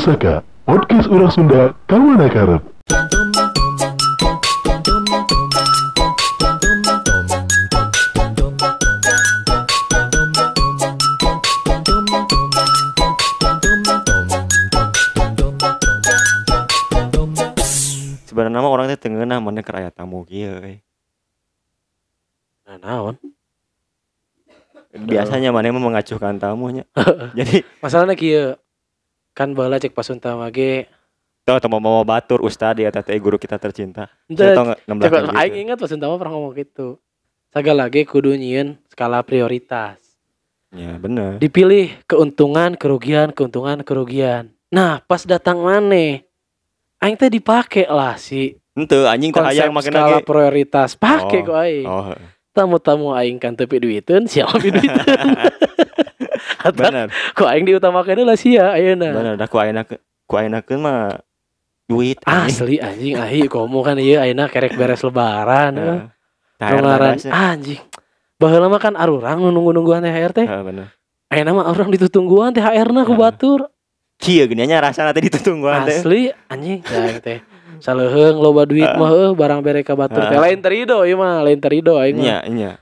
Pusaka, podcast orang Sunda, kawan karep. sebenarnya mah orang teh teu ngeunah mana keur aya tamu euy. Nah, naon? biasanya mana mah mengacuhkan tamunya jadi Masalahnya kieu kan bala cek pasunta mage tau teu mau batur ustad ya teh guru kita tercinta 16 gitu. aing ingat pasunta mah pernah ngomong gitu. Sagala lagi kudu nyieun skala prioritas. ya bener Dipilih keuntungan, kerugian, keuntungan, kerugian. Nah, pas datang maneh aing teh dipake lah si ente anjing teh hayang makin skala lagi prioritas. Pake Oh, kok aing. oh Tamu-tamu aing kan tepi duiteun, siapa duiteun. Bener kok aing diutamakeun lah sia ayeuna. bener dah ku ayeuna ku ayeuna keun mah duit anjing. Asli anjing ahi komo kan ieu ayeuna kerek beres lebaran. Heeh. eh. Eta anjing. Baheula mah kan arurang nu nunggu-nungguan THR teh. Heeh, bener Ayeuna mah orang ditutungguan THR-na ku batur. kieu gini nya rasana teh ditutung gua teh Asli anjing ya teh. Saleuheung loba duit mah heuh barang bere ka batur teh lain terido ieu mah lain terido aing mah. nya nya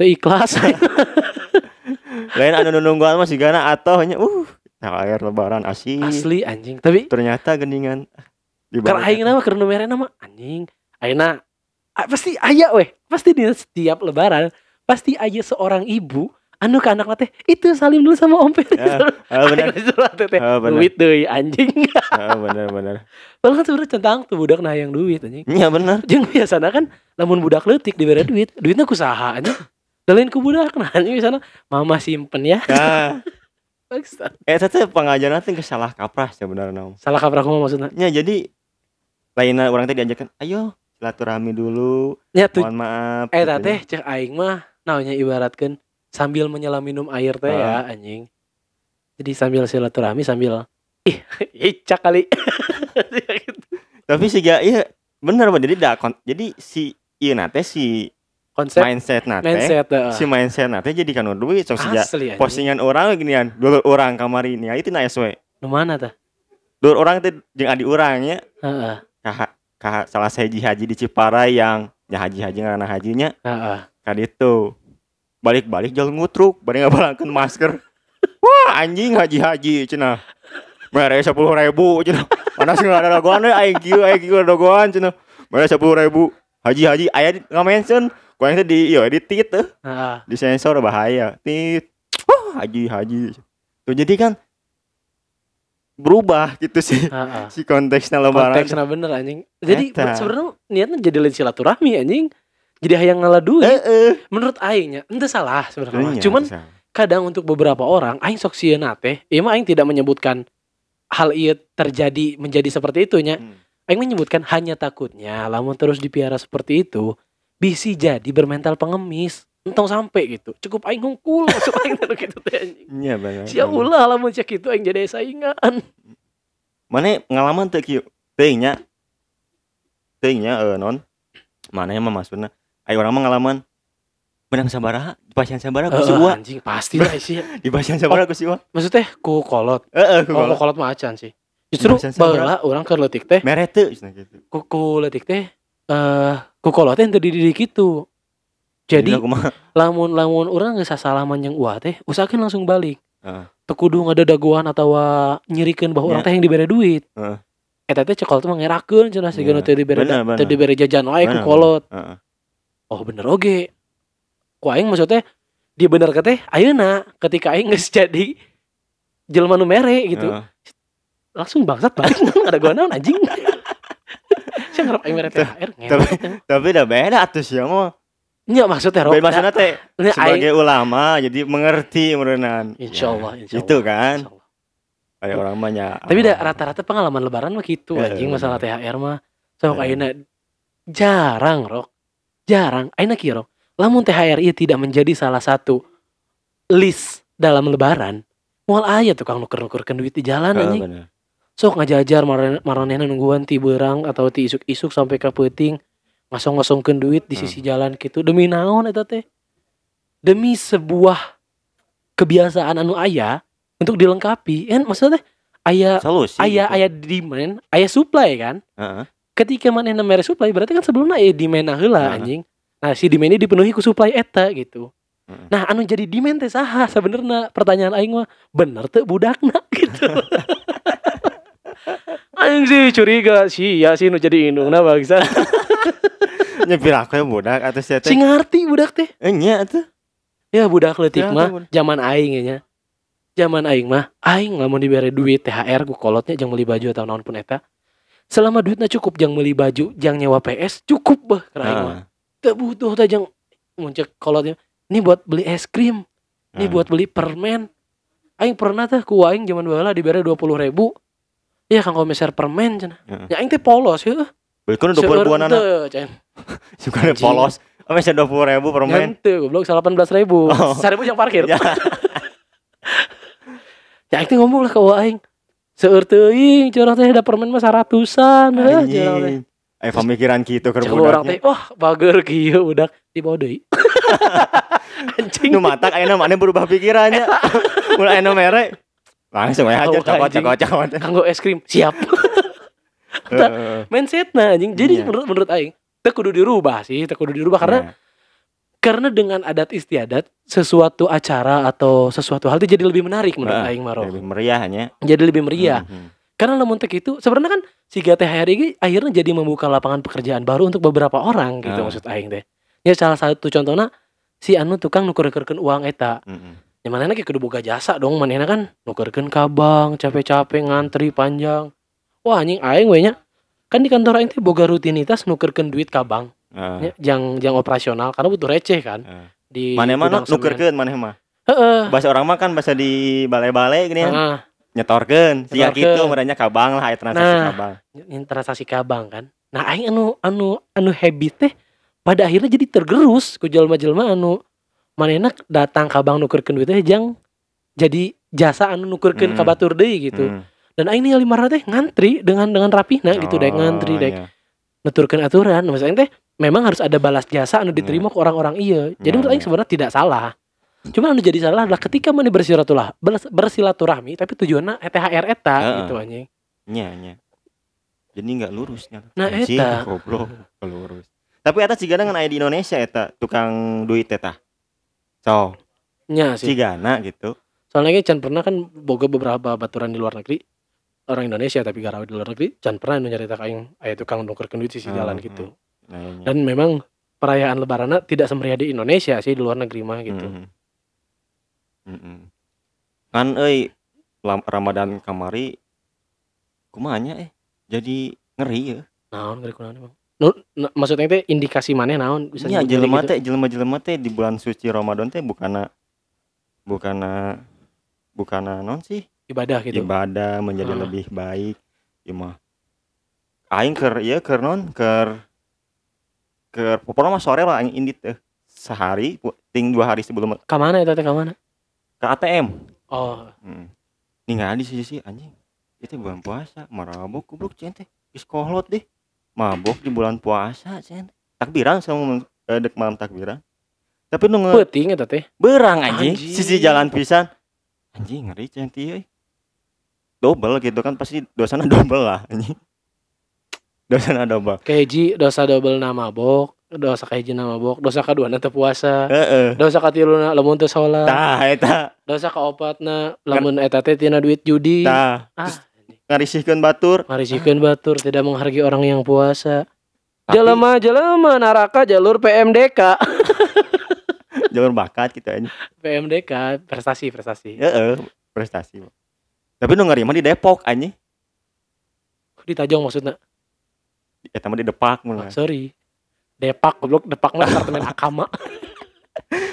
Teu ikhlas. lain anu nungguan mah sigana atohnya uh air lebaran asih Asli anjing. Tapi ternyata geningan bawah aing keur nu merena mah anjing. Ah, pasti aya weh. Pasti di setiap lebaran pasti aya seorang ibu anu ke anak teh itu salim dulu sama om. Ya, bener Aing surat teh bener. duit deui anjing. Ah, bener bener Padahal kan sebenarnya centang tuh budak nah yang duit anjing. Iya bener Jeung biasana kan lamun budak leutik dibere duit, duitnya ku saha anjing. Dalain ku budak nah anjing biasana mama simpen ya. Nah, eh teh pengajaran teh kesalah kaprah sebenarnya. Salah kaprah kumaha maksudna? Ya jadi lainnya orang teh diajarkan, ayo silaturahmi dulu, Nya tuh mohon maaf. eh gitu teh cek aing mah naonnya ibaratkeun sambil menyelam minum air teh ya Ah. anjing. Jadi sambil silaturahmi sambil ih icak kali. Tapi sih iya bener. Jadi dah kon- jadi si iya nate si Konsep mindset nate. Mindset heeh. si mindset nate jadi kan duit sok sejak postingan orang ginian dulu orang kamari nih itu na SW Nu mana tah? dulu orang teh jeung adi urangnya Heeh. kah kah salah saya haji di Ciparai yang ya haji haji karena hajinya. Heeh. kali itu. Balik-balik jalan ngutruk bari ngabalangkeun masker. Wah anjing haji-haji cenah. Mere sepuluh ribu cenah. Mana sih ada dagoan we aing kieu aing kieu dagoan cenah. Mere sepuluh ribu haji-haji aya di nge-mention ku aing teh di ieu di tit teh Heeh. di sensor bahaya. Tit wah haji-haji. Tuh jadi kan berubah gitu sih. Heeh. si konteksnya lebaran. Konteksnya bener anjing. Jadi sebenarnya niatnya jadi lain silaturahmi anjing. Jadi hayang ngalah duit eh eh menurut aingnya ente salah sebenarnya mah. Nya, cuman kadang untuk beberapa orang aing sok sieun teh ieu mah aing tidak menyebutkan hal iya terjadi menjadi seperti itunya. Hmm. Aing menyebutkan hanya takutnya lamun terus dipiara seperti itu bisi jadi bermental pengemis entong sampai gitu cukup aing hungkul masuk aing teh gitu teh anjing Iya benar. sia ulah lamun cek itu aing jadi saingan Mana pengalaman teh kieu? Teuing nya. Teuing nya eh, non. Mana yang maksudna? Ayo orang mah ngalaman menang sabaraha, di pasien sabaraha ku si Heeh, Uwa. anjing pasti lah sih Di pasien sabaraha ku si Uwa. maksudnya ku kolot Heeh, ku Oh, kolot mah acan sih. Justru baheula urang keur leutik teh, mere teu cenah gitu. ku ku leutik teh eh ku kolot teh teu dididik kitu. Jadi lamun lamun urang geus sasalaman jeung uah teh, usahakeun langsung balik. Heeh. Teu kudu ngadaguan atau nyirikeun bahwa urang Ya. teh yang dibere duit. Heeh. Eta teh cekol teh mah ngerakeun cenah sigana Iya. teu Bener, teu dibere jajan wae ku kolot. Heeh. Oh bener oge. Ku aing maksudnya dia bener ke teh ayeuna ketika aing geus jadi jelema nu mere gitu. Heeh. Langsung bangsat balik ada gua naon anjing saya ngarep mere THR Tapi tapi udah beda atuh sih mah. nya maksudnya Rob maksudnya teh sebagai ulama jadi mengerti meureunan. insyaallah insyaallah Gitu kan. Insyaallah. Ada orang banyak. tapi dah rata-rata pengalaman lebaran mah gitu Eh, anjing eh, masalah. THR mah sok Eh. ayeuna jarang Rok jarang ayeuna kieu Rok lamun THR ieu tidak menjadi salah satu list dalam lebaran moal aya tukang nuker-nukerkeun duit di jalan anjing. Sok ngajajar marane- maranehna nungguan ti beurang atau ti isuk-isuk sampai ka peuting ngasong-ngasongkeun duit di Hmm. sisi jalan gitu demi naon eta teh demi sebuah kebiasaan anu aya untuk dilengkapi kan maksudnya teh aya Solusi. aya gitu. aya demand, aya supply kan. Heeh. Ketika manehna mere supply berarti kan sebelumnya aya demand heula Heeh. anjing. Nah, si demand ini dipenuhi ku supply eta gitu. Nah, anu jadi demand teh saha sebenarnya? Pertanyaan aing mah bener teu budakna gitu. aing sih curiga sih ya sih nu jadi indungna bangsa. Nyepir aku ya budak atau si Si ngarti budak teh. Eh nya atuh. Ya budak leutik Ya, mah tuh, zaman aing nya. Zaman aing mah aing lamun dibere duit THR ku kolotnya jang beli baju atau naon pun eta. Selama duitnya cukup jang beli baju, jang nyewa PS cukup bah keur aing mah. Heeh. Teu butuh teh jang muncul kolotnya. Ini buat beli es krim, ini Heeh. buat beli permen. Aing pernah teh ku aing zaman baheula dibere 20 ribu. Iya kanggo meser permen cenah. Heeh. Ya aing teh polos heuh. Beli kudu 20 ribuan anak. Teu, can. Suka polos. Oh, masih 20 ribu permen. Nyante goblok 18 ribu. Oh. 1000 yang parkir. Ya. Ya aing teh ngomong lah ke aing. Seueur teuing curang teh da permen mah saratusan heuh curang teh. Anjing. Eh pemikiran gitu keur Cek orang teh, budaknya. wah bager kieu budak di bawah deui. Anjing. Nu matak ayeuna mana berubah pikirannya. Mulai ayeuna mere. Langsung we aja Oh, cokot cokot cokot. Kanggo es krim siap. Heeh. Mindset nah anjing. Jadi Iya. menurut menurut aing teu kudu dirubah sih, teu kudu dirubah karena Nah, karena dengan adat istiadat sesuatu acara atau sesuatu hal itu jadi lebih menarik menurut Nah, aing mah Rob. lebih meriah nya. Jadi lebih meriah. Mhm. Karena lamun tek itu sebenarnya kan si GTHR ini akhirnya jadi membuka lapangan pekerjaan baru untuk beberapa orang gitu Ah. maksud aing teh. Ya salah satu contohnya si anu tukang nuker-nukerkeun uang eta. Mhm. Ya manehna ge kudu boga jasa dong, manehna kan nukerkeun kabang, capek-capek ngantri panjang. Wah anjing aing we nya. Kan di kantor aing teh boga rutinitas nukerkeun duit kabang, Ah. nya jang jang operasional karena butuh receh kan. Ah. Di Mana semen. nukerkeun maneh mah. Heeh. Bahasa orang mah kan bahasa di balai-balai gini ya. Nyetorkeun. Siga Nyetorkeun. gitu merenya kabang lah aya transaksi Nah. kabang. Transaksi kabang kan. Nah, aing anu anu anu habit teh pada akhirnya jadi tergerus ku jelma-jelma anu manehna datang kabang nukerkeun duit teh jang jadi jasa anu nukerkeun ka Hmm. batur deui gitu. Hmm. Dan aing ningali marah teh ngantri dengan dengan rapihna gitu dek Oh, ngantri dek iya. nuturkeun aturan. Maksudnya teh memang harus ada balas jasa anu diterima ke orang-orang iya. Jadi Hmm, menurut aing iya. sebenarnya tidak salah. Cuma anu jadi salah adalah ketika mana bersilaturah bersilaturahmi tapi tujuannya THR eta Heeh. gitu anjing. Nya nya. Jadi nggak lurusnya. Nah, Anjing, eta. goblok, lurus. Tapi eta cigana ngan aya di Indonesia eta tukang duit eta. So, Nya sih. cigana gitu. Soalnya kan Chan pernah kan boga beberapa baturan di luar negeri orang Indonesia tapi garawe di luar negeri Chan pernah nyarita kaing aya tukang nukerkeun duit sisi jalan Hmm, gitu. Nah, nya. Dan memang perayaan lebaran tidak semeriah di Indonesia sih di luar negeri mah gitu. Mhm. Mhm. Kan euy lam- Ramadan kamari kumanya eh jadi ngeri ya. Naon ngeri kunaon emang. Nu, na- maksudnya teh indikasi maneh naon bisa Iya, nyebut jelema gitu? teh jelema-jelema teh di bulan suci Ramadan teh bukana bukana bukana non sih ibadah gitu. ibadah menjadi Ah. lebih baik ya mah aing ker ya ker non ker ker pokoknya mah sore lah aing indit teh sehari ting dua hari sebelum Ka mana eta teh ka mana? ke ATM Oh, hmm. ningali sih sih anjing itu bulan puasa marabok goblok cen teh kolot deh mabok di bulan puasa cen. Takbiran sama eh, dek malam takbiran. Tapi nu nge- peuting eta teh. berang anjing. Anjing. sisi jalan pisan. Anjing ngeri cen euy. double gitu kan pasti dosana double lah anjing. Dosana double Kahiji dosa double nama bok, dosa kahiji nama bok, dosa kedua teu puasa, heeh. dosa katiluna lamun teu salat, tah eta. dosa kaopatna lamun eta teh tina duit judi. tah. Ah, ngarisihkeun batur Marisikeun batur tidak menghargai orang yang puasa. Jelema jelema neraka jalur PMDK. jalur bakat gitu anjing PMDK prestasi prestasi. heeh prestasi tapi nu ngeri mah di Depok anjing Di Tajong maksudnya. eta mah di Depak Oh, mulai sorry. Depak goblok Depak mah apartemen Akama.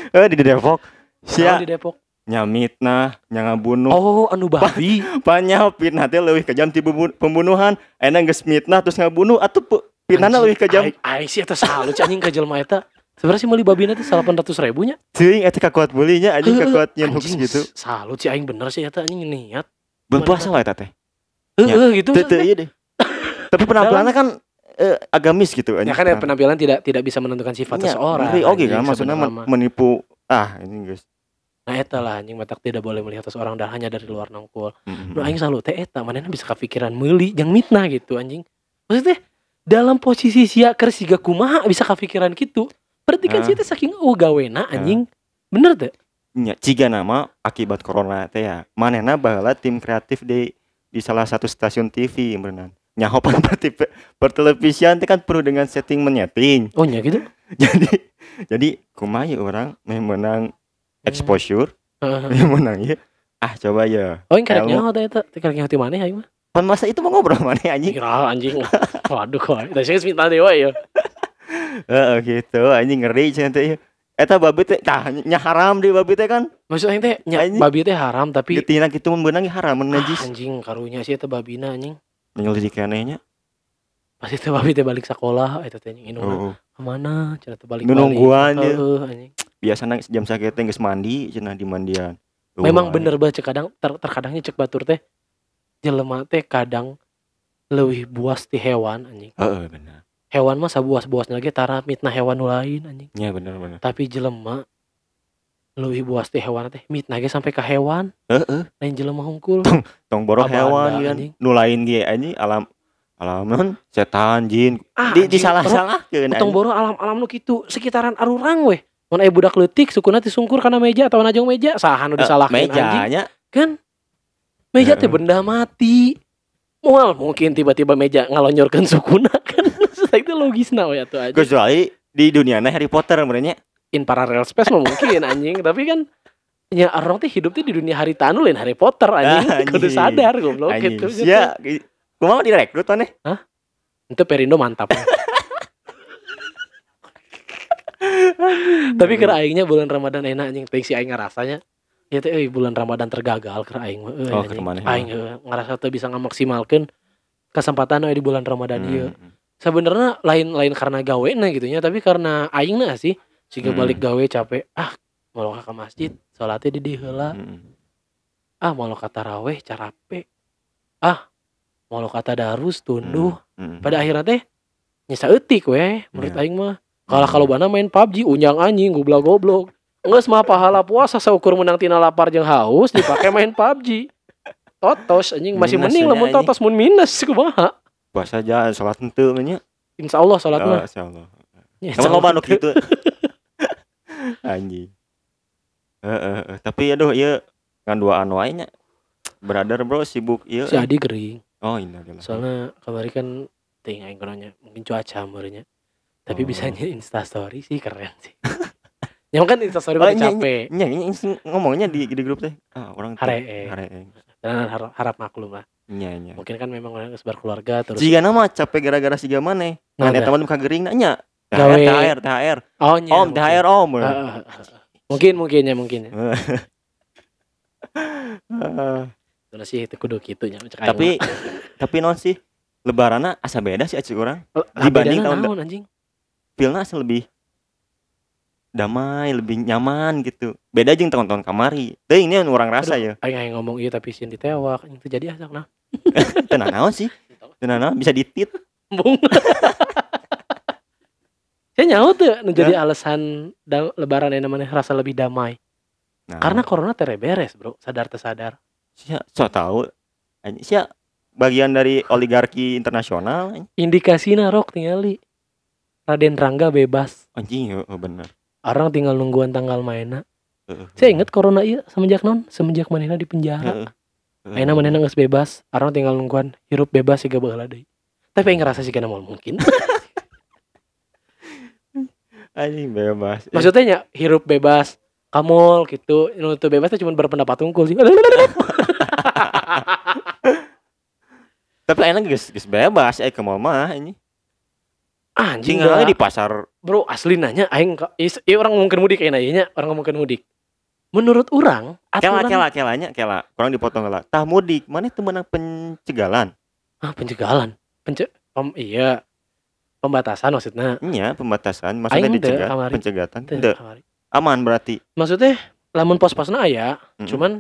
eh di Depok Naon sia di Depok. Nyamitna nya ngabunuh Oh, anu babi. banyak fitnah teh leuwih kejam ti pembu- pembunuhan enak geus mitnah terus ngabunuh atuh pe- fitnahna leuwih kejam Aing sih eta salu anjing ke jelema eta. Sebenarnya sih meuli babina teh 800 ribunya. Teuing eta kakuat bulinya anjing kakuat nyen hoax gitu. Salut sih aing bener sih eta anjing niat. Belum puasa lah eta teh. Heeh gitu. Teu ieu deh. Tapi penampilannya kan eh, agamis gitu Ya kan ya, penampilan tidak tidak bisa menentukan sifat Iya, seseorang. oke kan maksudnya menipu ah ini guys. Nah eta lah anjing matak tidak boleh melihat seseorang dan hanya dari luar nongkul. Mm-mm. Nu aing selalu teh eta manehna bisa kepikiran meuli jeung mitnah gitu anjing. Maksudnya dalam posisi sia keur siga kumaha bisa kepikiran gitu. Berarti kan Ah. sih teh saking oh gawena anjing. Bener teh? Nya, ciga nama akibat corona teh ya. Manehna baheula tim kreatif di di salah satu stasiun TV berenang. Nyaho per, pertelevisian teh kan perlu dengan setting menyeting. Oh nya gitu. jadi jadi kumaha ya orang meh menang exposure, Heeh. meh menang ya. Ah coba ya. Oh yang karek Ilmu. nyaho teh eta, teh karek nyaho ti maneh aing mah. Pan masa itu mau ngobrol mana anjing? Kira anjing. Waduh kok. Tah sih mitnah dewa ya. Heeh gitu, anjing ngeri cenah teh. ieu. Eta babi teh tah nya haram di babi teh kan. Maksud aing teh nya Anjing. babi teh haram tapi Getina kitu mun beunang haram mun ah, najis. anjing karunya sih eta babina anjing. Nyelidik keneh nya. Pasti teh babi teh balik sekolah eta teh anjing indungna. Oh. Ke mana? Cenah teh balik. Nungguan ya. Anjing. Biasana jam sakitu geus mandi cenah di mandian. Memang Wah, bener baca kadang ter, terkadangnya cek batur teh jelema teh kadang leuwih buas ti hewan anjing. Heeh bener. Hewan mah sabuas-buasna ge tara mitnah hewan lain anjing. Nya bener bener. Tapi jelema leuwih buas ti hewan teh mitnah ge sampai ka hewan Heeh. lain jelema hungkul. Tong Abanda, hewan kan anjing. nu lain ge anjing alam alam non setan jin Ah, di anjing, disalah-salahkeun Tong boro alam-alam nu kitu sekitaran arurang weh. Mun aya budak leutik sukuna tisungkur kana meja atau najong meja saha nu disalahkeun anjing. mejanya Kan meja teh Heeh. benda mati. Moal mungkin tiba-tiba meja ngalonyorkeun sukuna kan. Itu logisna we atuh aja. kecuali di dunia Harry Potter merenya In parallel space mah mungkin anjing, tapi kan ya orang teh hidup teh di dunia hari tanu lain Harry Potter anjing. Ah, Kudu anjing. sadar goblok anjing gitu. sia kumaha direkrut aneh Itu Perindo mantap. tapi kira aingnya bulan Ramadan enak anjing teuing si aing ngarasanya. Ya teh euy bulan Ramadan tergagal kira aing mah euy, Oh. Aing ngarasa teu bisa ngamaksimalkeun kesempatan we di bulan Ramadan ieu. Hmm. Sebenarnya lain lain karena gawe nah gitu nya, tapi karena aing nah sih jika Hmm. balik gawe capek ah mau ke masjid salatnya di Hmm. ah mau ka taraweh carape ah mau kata darus tunduh Hmm. pada akhirnya teh nyesa eutik weh menurut Iya. aing mah kalah kalau bana main PUBG unjang anjing goblok goblok Nges mah pahala puasa saukur menang tina lapar jeung haus dipakai main PUBG totos anjing masih Minus mending lamun totos mun minus kumaha puasa aja salat henteu nya insya Allah salat oh, mah insyaallah Ya, Sama insya loba nu kitu. Anjing. Heeh, heeh. tapi aduh ieu ngan duaan wae nya. Brother bro sibuk ieu. si Adi gering Oh, ini adalah. soalnya kemarin kan ting aing mungkin cuaca meureunnya tapi Oh. bisanya insta story sih keren sih yang kan insta story Oh, pada capek nya, ngomongnya di di grup teh. Ah, orang Hareeng. hareeng. dan harap, harap maklum lah Nya, nya. mungkin kan memang orang sebar keluarga terus Jika nama capek gara-gara siga maneh. Nah, Naga. teman kagering nanya. Gawe. THR, THR, THR. oh nya, Om, mungkin. THR om. Ah, ah, ah, ah. mungkin mungkin ya mungkin ya terus sih itu kudu gitu nya aing Tapi tapi non sih lebaranna asa beda sih aci orang. mah. dibanding tahun anjing Feelnya asa lebih damai, lebih nyaman gitu. Beda jeung tahun-tahun kamari. Teuing ini orang rasa ya. aing aing ngomong iya tapi sieun ditewak teu jadi asak nah Tenan naon sih? Tenan naon bisa ditit. bung saya nyaho tuh jadi alasan lebaran yang namanya rasa lebih damai Nah, karena corona tere beres bro sadar tersadar sia so tahu sia bagian dari oligarki internasional anjing. indikasinya rok tingali Raden Rangga bebas anjing heeh bener. orang tinggal nungguan tanggal mainnya saya inget corona iya semenjak non semenjak manehna di penjara Heeh. Heeh. Aina manehna geus bebas orang tinggal nungguan hirup bebas siga baheula deui tapi aing ngerasa sih kana moal mungkin anjing bebas. Eh, maksudnya nya hirup bebas kamol gitu nu teu bebas teh cuma berpendapat unggul sih tapi enak geus geus bebas eh ke mah anjing. Anjing dah. di pasar. Bro asli nanya aing iya orang ngomongkeun mudik kayaknya ieu nya orang ngomongkeun mudik. Menurut orang kela aturan kela kelanya kela. Kurang dipotong lah tah mudik mana itu menang pencegalan? Ah pencegalan. Pence pem, iya. Pembatasan maksudnya. Iya pembatasan. Maksudnya Aing dicegat kamari. pencegatan. Teu, kamari. aman berarti. Maksudnya lamun pos-posna aya Mm-mm. cuman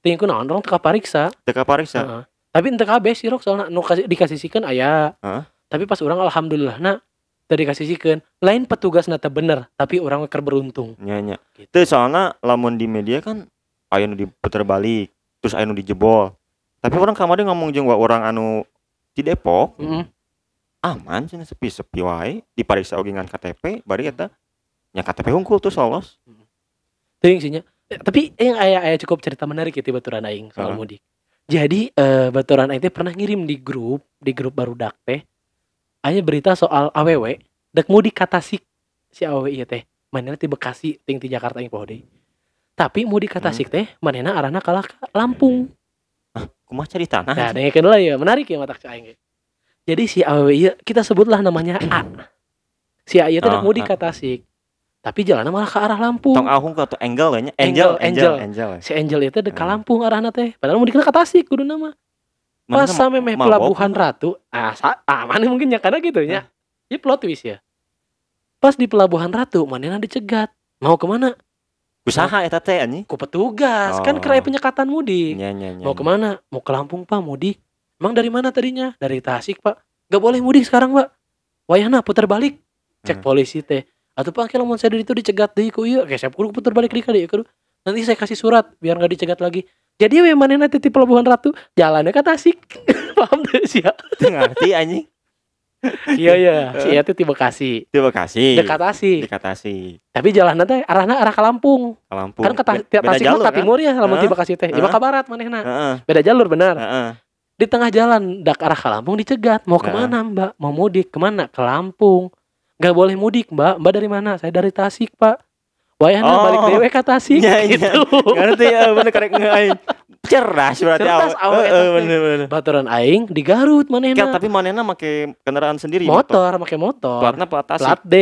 tingku naon orang teka pariksa teka pariksa Heeh. tapi ente kabeh sih rok soalnya nu kasih dikasih sikan aya. Heeh. tapi pas orang alhamdulillah nah tadi kasih sikeun lain petugas nata bener tapi orang keur beruntung nya nya gitu. Teu soalnya lamun di media kan aya nu diputer balik terus aya nu dijebol tapi orang kamari ngomong jeung wa orang anu di Depok Mm-mm. aman cenah sepi-sepi wae dipariksa oge ngan KTP bari eta nya KTP hungkul tuh solos Teuing sih nya. Eh, tapi yang aya aya cukup cerita menarik ya baturan aing soal Heeh. mudik. Jadi eh baturan aing teh pernah ngirim di grup, di grup barudak teh. Aya berita soal AWW dek mudik ka Tasik si AWW ieu teh. Manehna ti Bekasi ting ti Jakarta aing poho deui. Tapi mudik ka Hmm. Teh manehna arahna kalah ka Lampung. kumaha ceritana Nah, dengekeun lah ya, menarik ya mata ge. Jadi si AWW ieu kita sebutlah namanya A. Si A ieu teh dek Oh, mudik A. ka Tasik. Tapi jalannya malah ke arah Lampung. tong ahung atau Angel nya Angel, Angel Angel Angel. Ya. si Angel itu dek ka Hmm. Lampung arahna teh. Padahal mau dikena Tasik kudu nama. Pas sampai meh mabok? pelabuhan Ratu, ah, ah mana mungkin ya karena gitu ya. Ini plot twist ya. Pas di pelabuhan Ratu, mana dicegat. Mau ke mana? usaha eta teh anjing Ku petugas, kan Oh. kerai penyekatan mudik. nya nya nya Mau ke mana? Mau ke Lampung pak mudik. Emang dari mana tadinya? Dari Tasik pak. Gak boleh mudik sekarang pak. Wayahna putar balik. Cek Hmm. polisi teh. Atau pak kalau mau saya itu dicegat deh ku iya. Kayak saya putar balik di kali kudu. Nanti saya kasih surat biar nggak dicegat lagi. Jadi we mana nanti di pelabuhan Ratu jalannya ke Tasik. Paham tuh sih ya? Ngerti anjing Iya iya. Si itu di Bekasi. terima kasih Dekat Tasik. dekat Tasik Tapi jalan nanti arahnya arah ke Lampung. ke Lampung Kan ke beda Tasik mah jalur ke kan timur ya, lamun di. Bekasi teh. Heeh. ke barat manehna. heeh Beda jalur benar. di tengah jalan dak arah ke Lampung dicegat mau Nah. ke mana mbak mau mudik ke mana ke Lampung nggak boleh mudik mbak mbak dari mana saya dari Tasik pak wayahna Oh. balik dewe ke Tasik Iya, iya. gitu. Ngerti ya bener karek ngeaing cerdas berarti Cerdas awet. Heeh, bener bener. Baturan aing di Garut Kel, manehna tapi manehna make kendaraan sendiri motor. Pakai motor. Platnya plat Tasik plat D.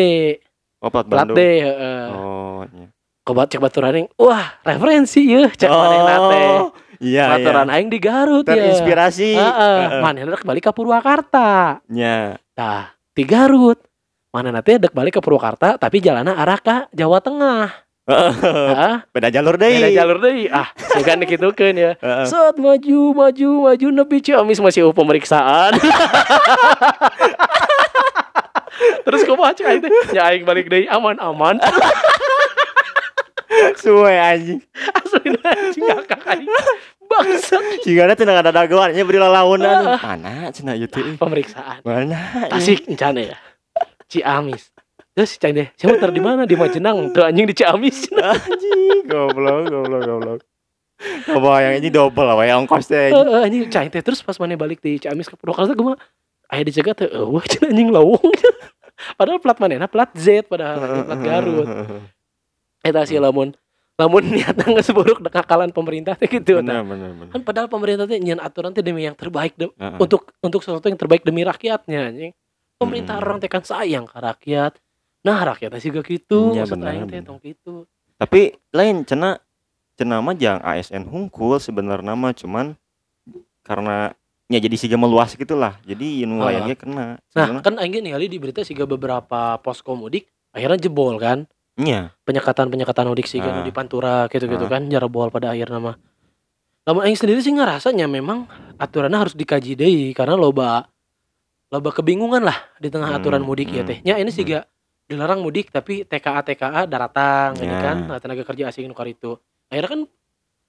Oh plat plat Bandung. D heeh. oh iya. Kebat cek baturan aing wah referensi ya cek manehna teh. oh iya baturan iya. aing di Garut ya terinspirasi. Heeh, Heeh. manehna rek balik ke Purwakarta. Nya Nah, di Garut. Mana nanti dek balik ke Purwakarta tapi jalannya arah ke Jawa Tengah. Heeh, beda jalur deh beda jalur deui. Ah, bukan dikitukeun ya. Heeh. Saat maju, maju, maju nepi Ciamis masih oh, pemeriksaan. Terus cek aing teh? Ya aing balik deui aman-aman. suwe anjing Asli anjing ngakak aing. Bangsat. jika ada tidak ada dagoannya beri lalawanan Ah. mana cina itu Pemeriksaan. mana Tasik encana ya. Ciamis. Terus cai deh, saya muter di mana? Di Majenang. Tuh anjing di Ciamis. anjing goblok goblok goblok Kebayang ini double lah wae ongkos teh anjing. Heeh, anjing cai teh terus pas mana balik di Ciamis ke Purwakarta gue mah aya dicegat teh eueuh cenah anjing lawung. Padahal plat manehna plat Z padahal plat Garut. Eta sih lamun lamun niatna geus buruk dekakalan pemerintah teh gitu bener bener bener Kan padahal pemerintah teh nyian aturan teh demi yang terbaik de- Heeh. untuk untuk sesuatu yang terbaik demi rakyatnya anjing. Pemerintah Hmm. orang teh kan sayang ke rakyat. Nah, rakyatnya sih gak gitu, Iya, maksud bener, aing teh tong gitu. tapi lain cena cena mah jang ASN hungkul sebenarnya mah cuman karena ya jadi siga meluas gitulah jadi Oh. nelayannya kena Nah, Sebenarnya- kan aing ningali di berita siga beberapa posko mudik akhirnya jebol kan. Nya. penyekatan-penyekatan mudik sih Ah. kan di Pantura gitu-gitu Ah. kan jarabol pada akhirnya mah. Namun aing sendiri sih ngerasanya memang aturannya harus dikaji deui karena loba loba kebingungan lah di tengah Hmm, aturan mudik ya hmm, teh. Nya ini sih gak dilarang mudik tapi TKA TKA daratang gitu Ya. kan nah, tenaga kerja asing nukar itu. Akhirnya kan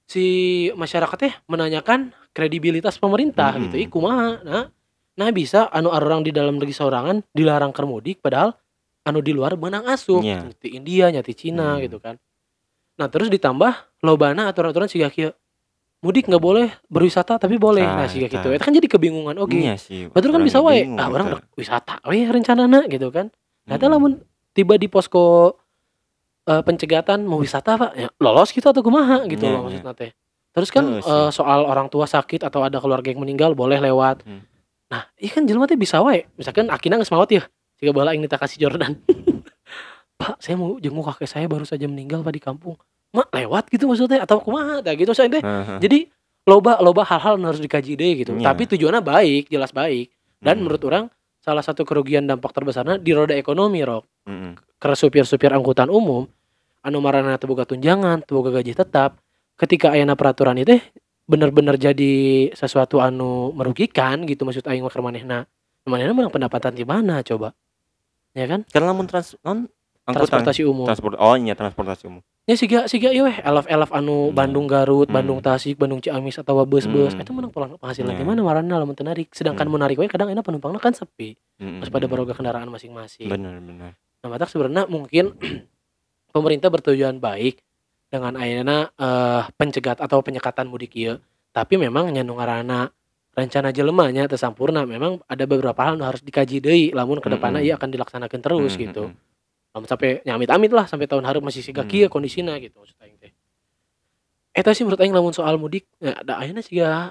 si masyarakatnya menanyakan kredibilitas pemerintah Hmm. gitu. Ih kumaha? Nah, nah bisa anu orang di dalam negeri sorangan dilarang ke mudik padahal anu di luar menang asup Iya. nyati India nyati Cina Hmm. gitu kan nah terus ditambah lobana aturan-aturan siga kieu mudik nggak boleh berwisata tapi boleh nah siga tah. gitu itu kan jadi kebingungan oke Iya sih betul kan bisa wae ah orang gitu. wisata we rencanana gitu kan nah Hmm. lamun tiba di posko eh, pencegatan mau wisata pak ya, lolos gitu atau kumaha gitu Iya, loh iya. maksudnya teh terus kan Heeh sih. eh, soal orang tua sakit atau ada keluarga yang meninggal boleh lewat Hmm. nah iya kan jelema teh bisa wae misalkan akina geus maot ya jika bala yang kasih Jordan Pak, saya mau jenguk kakek saya baru saja meninggal Pak di kampung. Mak lewat gitu maksudnya atau kumaha dah gitu saya teh. Jadi loba loba hal-hal harus dikaji deh gitu. Iya. Tapi tujuannya baik, jelas baik. Dan Hmm. menurut orang salah satu kerugian dampak terbesarnya di roda ekonomi, Rok. Mm-mm. Karena supir-supir angkutan umum anu marana teu boga tunjangan, teu boga gaji tetap, ketika ayana peraturan itu bener-bener jadi sesuatu anu merugikan gitu maksud aing mah keur manehna. Manehna menang pendapatan di mana coba? ya kan Kan lamun trans non angkutan transportasi umum transport oh iya transportasi umum. Ya siga siga iya weh elaf-elaf anu Hmm. Bandung Garut Hmm. Bandung Tasik Bandung Ciamis atau bus-bus Hmm. itu menang pulang penghasilan Ya. di mana marana lamun teu narik sedangkan Hmm. mau narik we kadang enak penumpangnya kan sepi Mm, terus pada mm, baroga kendaraan masing-masing Bener bener. Nah, matak sebenarnya mungkin pemerintah bertujuan baik dengan ayeuna eh, pencegat atau penyekatan mudik ieu. Tapi memang nya nu ngaranna rencana jelemanya teu sampurna. Memang ada beberapa hal nu harus dikaji deui lamun ke depanna Mm-mm. ieu akan dilaksanakan terus Mm, gitu. Sampai nyamit amit lah sampai tahun hareup masih siga Hmm. kieu kondisina gitu maksud aing teh. Eta sih menurut aing lamun soal mudik ya da ayeuna siga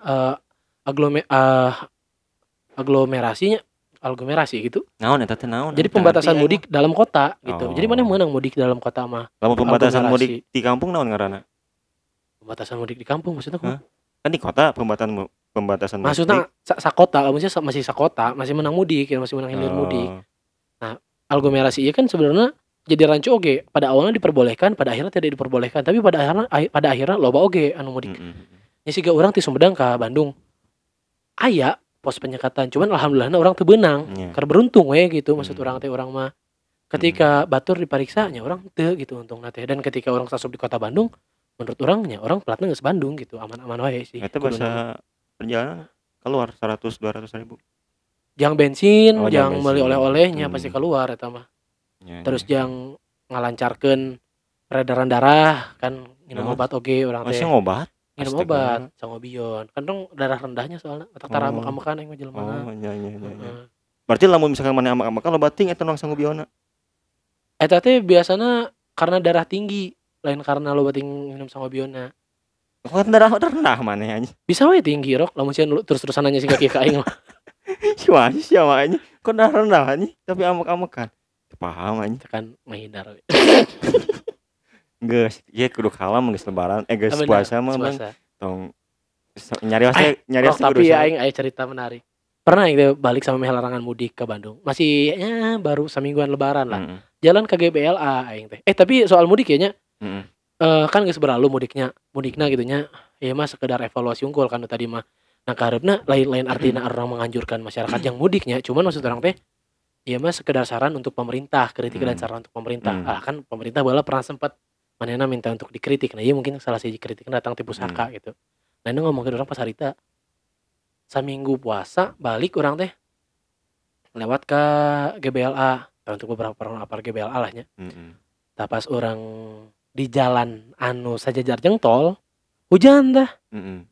eh aglome eh, aglomerasinya aglomerasi gitu. Naon eta teh naon? Jadi pembatasan mudik dalam kota gitu. Jadi mana Oh. menang mudik dalam kota mah? Lamun pembatasan aglomerasi. mudik di kampung naon ngaranna? Pembatasan mudik di kampung maksudnya kok? Kan di kota pembatasan pembatasan mudik. Maksudnya sa sakota, maksudnya masih sakota, masih menang mudik, ya masih menang hilir Oh. mudik. Aglomerasi iya kan sebenarnya jadi rancu oge. Pada awalnya diperbolehkan, pada akhirnya tidak diperbolehkan. Tapi pada akhirnya pada akhirnya loba oge anu mudik. Mm, mm, mm. Ya siga orang ti Sumedang ke Bandung. Aya pos penyekatan, cuman alhamdulillah orang teu beunang. Iya. Karena beruntung we gitu maksud Hmm. orang teh orang mah. Ketika batur diperiksanya orang teu gitu untung teh dan ketika orang sasup di kota Bandung menurut orangnya orang platnya geus Bandung gitu aman-aman wae sih. Kuduna. bahasa perjalanan keluar 100 200 ribu. Jang bensin, Oh, jang beli oleh-olehnya Hmm. pasti keluar eta mah. Ya, Terus ya. jang ngalancarkeun peredaran darah kan minum Naon? obat oge orang teh. Masih ngobat? Minum Astaga. obat sangobion. Kan dong darah rendahnya soalnya otak tara Oh. aing mah jelema. Oh, iya iya iya. iya. Berarti lamun misalkan mana amak-amak lo bating eta nang sanggubiona. Eta teh biasana karena darah tinggi lain karena lo bating minum sangobiona. Kok darah rendah mana anjing. Bisa we tinggi rok lamun sieun terus-terusan nanya sih kaki ka aing mah. Siapa sih siapa anjing? Kok darah rendah anjing tapi amak-amakan. Teu Paham anjing. Tekan menghindar. Geus, ieu kudu kalam geus lebaran, eh geus bener, puasa mah bang. Tong nyari wae nyari Rok, tapi ya aing aya cerita menarik. Pernah teh balik sama larangan mudik ke Bandung. Masih ya baru semingguan lebaran lah. Jalan ke GBLA aing teh. Eh tapi soal mudik ya nya eh, kan geus berlalu mudiknya. Mudikna gitu nya. Ya mah sekedar evaluasi unggul kan tadi mah. Nah kaharepna lain-lain artinya orang menganjurkan masyarakat yang mudiknya. Cuman maksud orang teh ya mah sekedar saran untuk pemerintah, kritik dan Hmm. saran untuk pemerintah. Hmm. Ah kan pemerintah bala pernah sempat manena minta untuk dikritik. Nah, iya mungkin salah siji kritik datang ti pusaka Hmm. gitu. Nah, ini ngomongin orang pas harita saminggu puasa balik orang teh lewat ke GBLA Nah, untuk beberapa orang apar GBLA lah nya. Heeh. Nah, pas orang di jalan anu sajajar jeng tol hujan dah Heeh.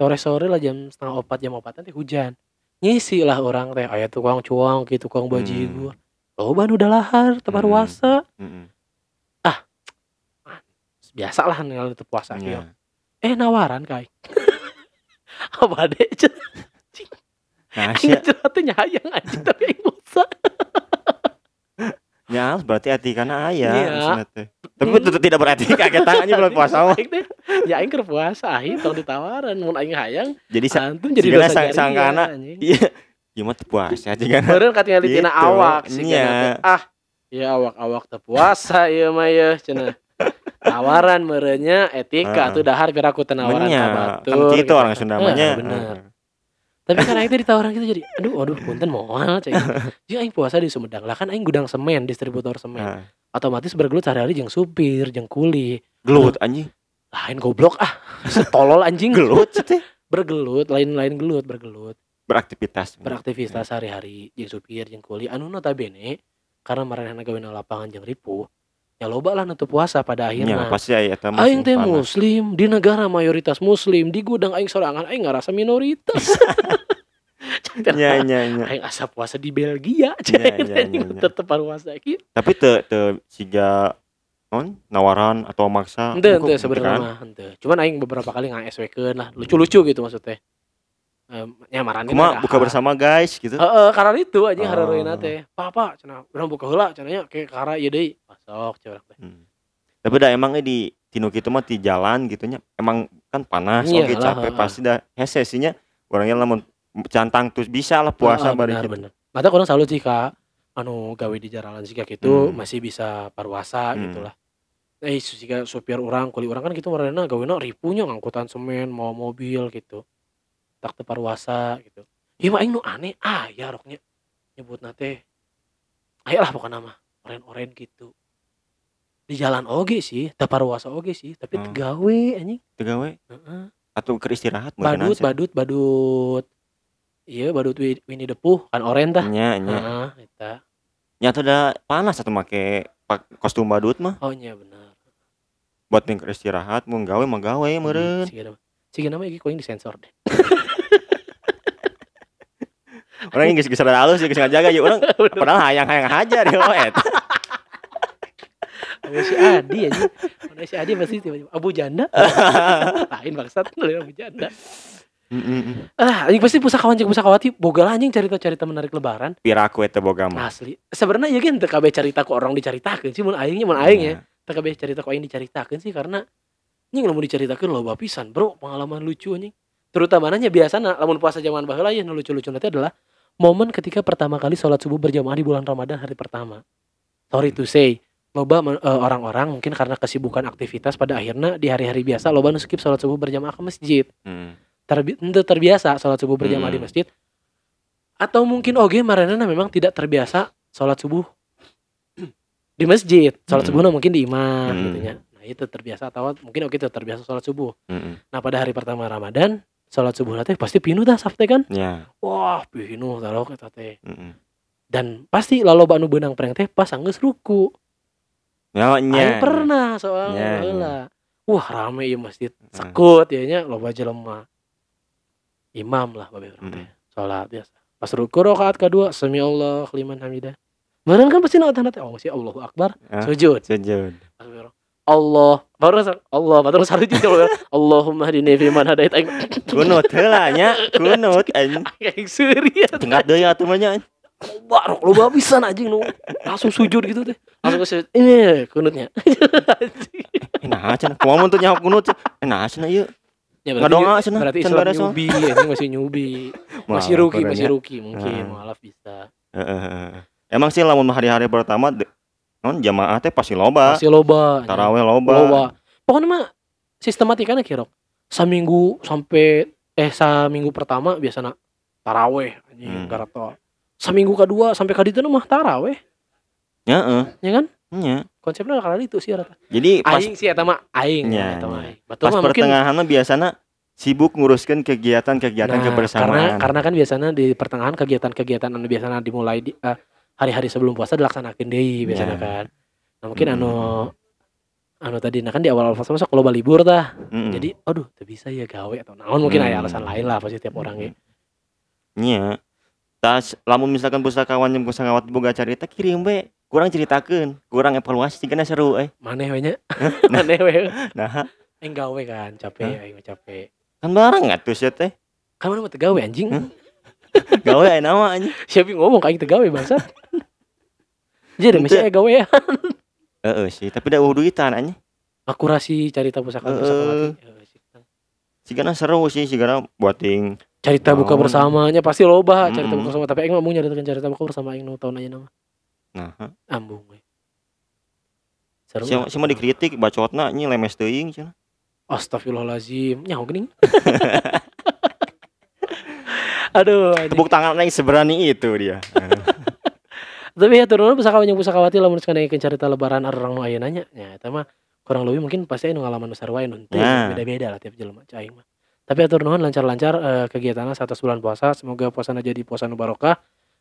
Sore-sore lah jam setengah opat jam opat nanti hujan ngisi lah orang teh ayah tukang cuang gitu tukang bajigur oh ban udah lahar tebar Hmm. puasa Heeh. biasa lah nih itu puasa. Iya. eh nawaran kai apa deh Nah, aing curhatnya hayang anjing tapi aing bosa ya berarti hati karena ayah Iya. Tapi tetap tidak berarti kaget tangannya bulan puasa mah. Ya aing keur puasa aing tong ditawaran mun aing hayang Jadi antum jadi dosa sang- sangkana. anjing. iya. Ya mah puasa aja kan. Meureun katingali tina Gitu, awak sih iya. Ah, ya awak-awak teu puasa ieu mah ya cenah. Tawaran meureunya etika Heeh. tuh dahar piraku teu nawaran Menya, ka kan gitu orang kan. Sunda mah nya. bener. Tapi aing teh ditawaran gitu jadi aduh aduh punten moal cek. Jadi aing puasa di Sumedang lah kan aing gudang semen, distributor semen. Heeh. Otomatis bergelut sehari-hari jeung supir, jeung kuli. Gelut anjing. Lain goblok ah. Setolol anjing. Gelut sih. Bergelut, lain-lain gelut, bergelut. Beraktivitas. Beraktivitas sehari-hari jeung supir, jeung kuli. Anu notabene karena marana gawena lapangan jeung ripuh. Ya loba lah nutup puasa pada Ya, akhirnya. pasti aya eta mah Aing teh muslim di negara mayoritas muslim di gudang aing sorangan aing ngerasa minoritas. Nya nya nya. aing asa puasa di Belgia cek iya, iya. tetep puasa kieu. Tapi teu teu siga non nawaran atau maksa. Henteu gitu sebenarnya kan. henteu. Cuman aing beberapa kali ngasw-keun lah lucu-lucu gitu maksudnya. Em nyamaran Kuma buka bersama guys gitu. Heeh, karena itu anjing Oh. hareureuina teh. Papa cenah urang buka heula cenah nya ke kara ieu deui. Masuk teh. Hmm. Tapi dah emang eh, di tinu kitu mah di jalan gitu nya emang kan panas Iya oke lah, capek pasti dah hese sihnya orangnya lamun cantang terus bisa lah puasa Heeh, bari benar gitu. benar. Mata kurang salut sih Kak. Anu gawe di jaralan sih gitu Hmm. masih bisa parwasa Hmm. gitu lah. Eh jika supir orang, kuli orang kan gitu marana gawena ripunya ngangkutan semen, mau mobil gitu. Tak teu parwasa gitu. Ieu mah nu aneh ah ya roknya nyebut teh ayolah pokoknya nama oren-oren gitu di jalan oge sih taparuasa oge sih tapi Hmm. tegawe anjing Teu gawe Heeh. atau keur istirahat badut badut badut iya badut Wi- Winnie the Pooh kan oren tah nya nya. Heeh, eta. Nya da panas atuh make pak- kostum badut mah. Oh nya bener buat keur istirahat mun gawe mah gawe meureun. Siga nama Siga nama iki kau yang disensor deh. Orang yang geus rada halus geus ngajaga ya orang padahal hayang-hayang hajar ya oh eta. Ada si Adi aja Ada si Adi pasti tiba-tiba Abu Janda? Lain bangsat Lain Abu Janda Heeh. Ah anjing pasti pusakawan jeung pusakawati Boga lah anjing cerita-cerita menarik lebaran. Piraku eta boga mah. Asli. Sebenarnya ya kan Teu kabeh cerita ku orang diceritakeun sih Mun aingnya mun aing ya. Teu kabeh cerita ku aing diceritakeun sih Karena Anjing lamun diceritakeun loba pisan bro. Pengalaman lucu anjing. Terutamanya biasana Lamun puasa zaman baheula ya nu lucu-lucu nanti adalah Momen ketika pertama kali sholat subuh berjamaah di bulan Ramadan hari pertama. Sorry to say loba eh, orang-orang mungkin karena kesibukan aktivitas pada akhirnya di hari-hari biasa loba nu skip sholat subuh berjamaah ke masjid. Hmm. Terbi terbiasa sholat subuh berjamaah di Hmm. masjid atau mungkin oge maranana memang tidak terbiasa sholat subuh di masjid sholat Hmm. subuhnya mungkin di imam Hmm. gitu nya nah itu terbiasa atau mungkin oke itu terbiasa sholat subuh Heeh. nah pada hari pertama Ramadan sholat subuh teh pasti pinuh dah safte kan nya wah pinuh taruh kata teh Heeh. dan pasti lalu banu benang pereng teh pas anggeus ruku nya Aing pernah soalnya Nya, nya. heula. Wah rame ya masjid sekut ya nya loba jelema. Imam lah babe urang teh. Salat biasa. Pas ruku rakaat kedua sami Allah liman hamidah. Meureun kan pasti naon tanda teh oh masih Allahu Akbar Ah. sujud. sujud Pas baru, Allah baru Allah baru sarujud coba. Allahumma hadini fi man hadait aing kunut heula nya kunut aing seuri ya. tingkat deui atuh mah nya Barok loba pisan anjing nu langsung sujud gitu teh. Langsung sujud. Ini kunutnya. Eh, nah cenah kumaha mun teu nyaho kunut eh nah cenah ieu Ya, Ngadonga cenah, berarti Islam mah. nyubi, ini masih nyubi, masih orangnya. masih ruki mungkin, Ah. mualaf bisa. Heeh. emang sih lamun hari-hari pertama non jamaah teh pasti loba Masih loba, taraweh loba, loba. Pokoknya mah sistematikanya kirok. Saminggu sampai eh saminggu pertama biasanya taraweh anjing Hmm. garato. Saminggu kedua sampai kali itu mah taraweh, Heeh, ya kan? Nya. Konsepnya kali itu sih rata. jadi pas Aing sih eta mah aing, Nya, eta mah. Betul pas pertengahan mah biasana sibuk nguruskan kegiatan-kegiatan Nah, kebersamaan Karena karena kan biasanya di pertengahan kegiatan-kegiatan anu biasanya dimulai di eh, hari-hari sebelum puasa dilaksanakan deui biasanya Ya. kan. Nah, mungkin Hmm. anu anu tadi nah kan di awal-awal puasa masuk loba libur tah. Mm-mm. Jadi aduh teu bisa ya gawe atau naon mungkin aya Hmm. alasan lain lah pasti tiap orang ya. nya tas lamun misalkan pustakawan yang pusakawat boga cerita kirim we kurang ceritakeun kurang evaluasi kana seru eh Maneh we nya. Maneh we. nah Aing gawe kan capek mah capek. kan bareng atuh sia teh Kan mana mah teu gawe anjing. Gawe aya nama anjing Siapa yang ngomong kayak teu gawe bangsa. Jadi aya gawe ya. heeh sih tapi da eueuh duitan anjing Akurasi cerita pusaka Heeh. pusakawati. Heeh, sih. sigana seru sih sigana buating cerita buka Naon. bersamanya pasti loba cerita buka bersama tapi mah mau nyaritakeun cerita buka bersama nu tahun aja nama nah. Ambung we seru si lah. si mah dikritik bacotna nyi lemes teuing cenah astagfirullahalazim nyaho geuning aduh tepuk tangan aing seberani itu dia. Tapi ya turun pusaka yang pusakawati lamun geus ngadaikeun cerita lebaran orang nu ayeuna nya nya eta mah kurang lebih mungkin pasti anu ngalaman besar wae nu Ya. beda-beda lah tiap jelema cai mah. Tapi atur nuhun lancar-lancar eh, kegiatanna satu bulan puasa. Semoga puasana jadi puasa nu barokah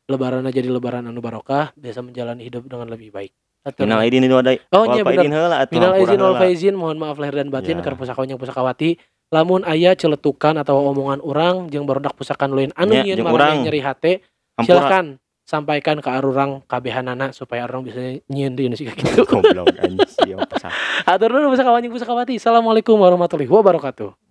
lebaranna jadi lebaran anu barokah bisa menjalani hidup dengan lebih baik Atur minal aidin itu ada Oh, iya, atuh Minal izin wal faizin, mohon maaf lahir dan batin Ya. keur pusakawan yang pusakawati. Lamun aya celetukan atau omongan orang jeung barudak pusakan lain anu Ya, marane urang. nyeri hate, Hampura. silakan sampaikan ke arurang kabehanana supaya orang bisa nyieun nu siga kitu. goblok anjing Atur nuhun pusakawan yang pusakawati. Assalamualaikum warahmatullahi wabarakatuh.